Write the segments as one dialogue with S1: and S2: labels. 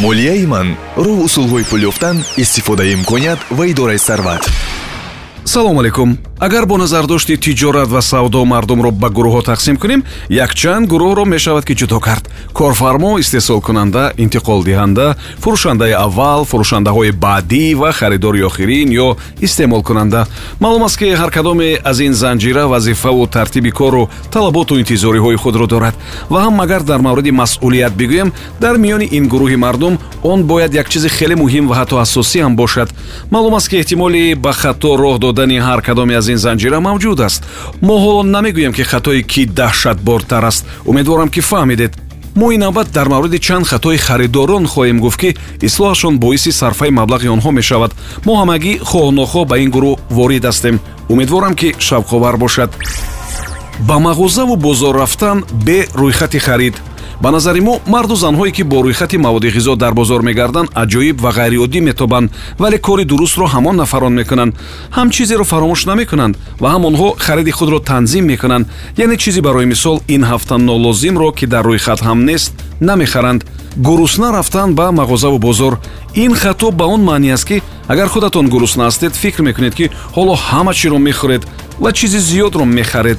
S1: молияи ман роҳ усулҳои пул ёфтан истифодаи имконият ва идораи сарват.
S2: Салому алайкум агар бо назардошти тиҷорат ва савдо мардумро ба гурӯҳҳо тақсим кунем якчанд гурӯҳро мешавад ки ҷудо кард. Корфармо истеҳсолкунанда интиқолдиҳанда фурӯшандаи аввал фурӯшандаҳои баъдӣ ва харидори охирин ё истеъмолкунанда. Маълум аст ки ҳар кадоме аз ин занҷира вазифаву тартиби кору талаботу интизориҳои худро дорад. Ва ҳам агар дар мавриди масъулият бигӯем дар миёни ин гурӯҳи мардум он бояд як чизи хеле муҳим ва ҳатто асосӣ ҳам бошад. Маълум аст ки эҳтимоли ба хато роҳ додани ҳар кадоме аз ин занҷира мавҷуд аст. Мо ҳоло намегӯем ки хатои кӣ даҳшатбортар аст. Умедворам ки фаҳмидед. Мо ин навбат дар мавриди чанд хатои харидорон хоҳем гуфт ки ислоҳашон боиси сарфаи маблағи онҳо мешавад. Мо ҳамагӣ хоҳнохоҳ ба ин гурӯҳ ворид ҳастем. Умедворам ки шавқовар бошад. Ба мағозаву бозор рафтан бе рӯйхати харид ба назари мо марду занҳое ки бо рӯйхати маводи ғизо дар бозор мегарданд аҷоиб ва ғайриоддӣ метобанд вале кори дурустро ҳамон нафарон мекунанд. Ҳам чизеро фаромӯш намекунанд ва ҳам онҳо хариди худро танзим мекунанд. Яъне чизи барои мисол ин ҳафта нолозимро ки дар рӯйхат ҳам нест намехаранд. Гурусна рафтан ба мағозаву бозор. Ин хато ба он маъне аст ки агар худатон гурусна ҳастед фикр мекунед ки ҳоло ҳама чиро мехӯред ва чизи зиёдро мехаред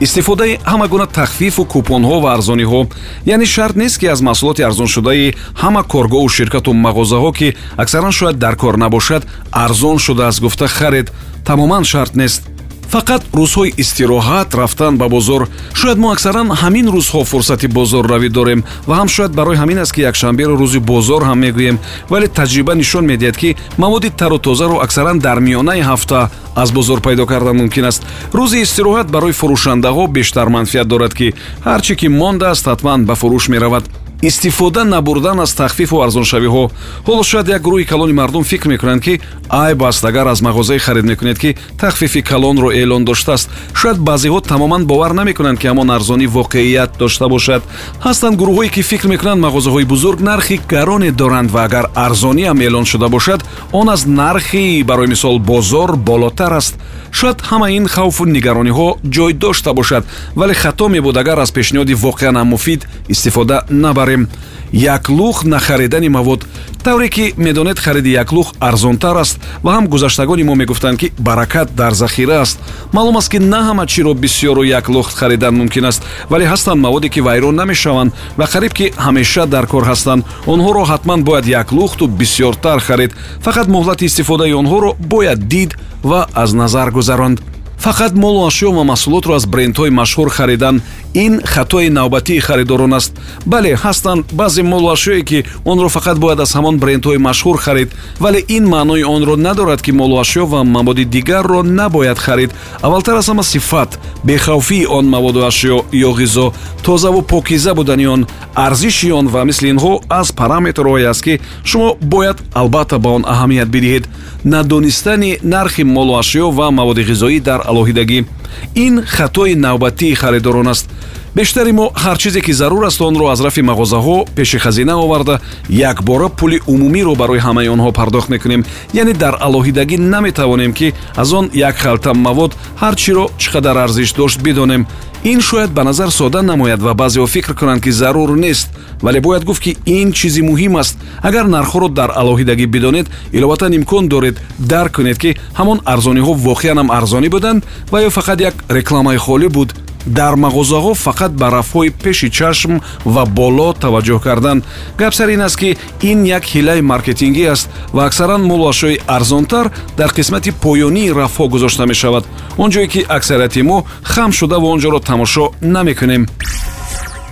S2: истифодаи ҳама гуна тахфифу купонҳо ва арзониҳо. Яъне шарт нест ки аз маҳсулоти арзоншудаи ҳама коргоҳу ширкату мағозаҳо ки аксаран шояд дар кор набошад арзон шудааст гуфта харед тамоман шарт нест фақат рӯзҳои истироҳат рафтан ба бозор. Шояд мо аксаран ҳамин рӯзҳо фурсати бозорравӣ дорем ва ҳам шояд барои ҳамин аст ки якшанберо рӯзи бозор ҳам мегӯем. Вале таҷриба нишон медиҳад ки маводи тару тозаро аксаран дар миёнаи ҳафта аз бозор пайдо кардан мумкин аст. Рӯзи истироҳат барои фурӯшандаҳо бештар манфиат дорад ки ҳар чӣ ки мондааст ҳатман ба фурӯш меравад истифода набурдан аз тахфифу арзоншавиҳо. Ҳоло шояд як гурӯҳи калони мардум фикр мекунанд ки айб аст агар аз мағозае харид мекунед ки тахфифи калонро эълон доштааст. Шояд баъзеҳо тамоман бовар намекунанд ки ҳамон арзонӣ воқеият дошта бошад. Ҳастанд гурӯҳҳое ки фикр мекунанд мағозаҳои бузург нархи гароне доранд ва агар арзониам эълон шуда бошад он аз нархи барои мисол бозор болотар аст. Шояд ҳама ин хавфу нигарониҳо ҷой дошта бошад вале хато мебуд агар аз пешниҳоди воқеан ҳам муфид истифода набард барем як лух нахаридани мавод тавре ки медонед хариди як лух арзонтар аст ва ҳам гузаштагони мо мегуфтанд ки баракат дар захира аст. Маълум аст ки на ҳама чиро бисёру як лух харидан мумкин аст вале ҳастанд маводе ки вайрон намешаванд ва қариб ки ҳамеша дар кор ҳастанд. Онҳоро ҳатман бояд як лухту бисёртар харид. Фақат муҳлати истифодаи онҳоро бояд дид ва аз назар гузаронд фақат молу ашё ва маҳсулотро аз брендҳои машҳур харидан ин хатои навбатии харидорон аст. Бале ҳастанд баъзе молу ашёе ки онро фақат бояд аз ҳамон брендҳои машҳур харид вале ин маънои онро надорад ки молу ашё ва маводи дигарро набояд харид. Аввалтар аз ҳама сифат бехавфии он маводу ашё ё ғизо тозаву покиза будани он арзиши он ва мисли инҳо аз параметрҳое аст ки шумо бояд албатта ба он аҳамият бидиҳед. Надонистани нархи молу ашё ва маводи ғизоӣ дар алоҳидагӣ. Ин хатои навбатии харидорон аст. Бештари мо ҳар чизе ки зарур аст онро аз рафи мағозаҳо пеши хазина оварда якбора пули умумиро барои ҳамаи онҳо пардохт мекунем. Яъне дар алоҳидагӣ наметавонем ки аз он як халта мавод ҳар чиро чӣ қадар арзиш дошт бидонем ин шояд ба назар сода намояд ва баъзеҳо фикр кунанд ки зарур нест вале бояд гуфт ки ин чизи муҳим аст. Агар нархҳоро дар алоҳидагӣ бидонед иловатан имкон доред дарк кунед ки ҳамон арзониҳо воқеан ҳам арзонӣ буданд ва ё фақат як рекламаи холӣ буд дар мағозаҳо фақат ба рафъҳои пеши чашм ва боло таваҷҷӯҳ кардан. Гап сар ин аст ки ин як ҳилаи маркетингӣ аст ва аксаран молу ашёи арзонтар дар қисмати поёнии рафъҳо гузошта мешавад. Он ҷое ки аксарияти мо хам шуда ва он ҷоро тамошо намекунем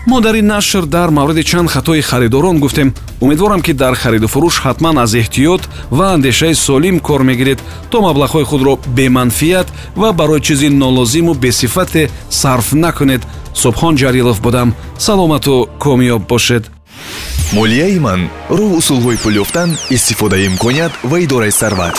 S2: мо дар ин нашр дар мавриди чанд хатои харидорон гуфтем. Умедворам ки дар хариду фурӯш ҳатман аз эҳтиёт ва андешаи солим кор мегиред. То маблағҳои худро беманфиат ва барои чизи нолозиму бесифате сарф накунед. Субҳон ҷалилов будам. Саломату комёб бошед.
S1: Молияи ман роҳ усулҳои пул ёфтан истифодаи имконият ва идораи сарват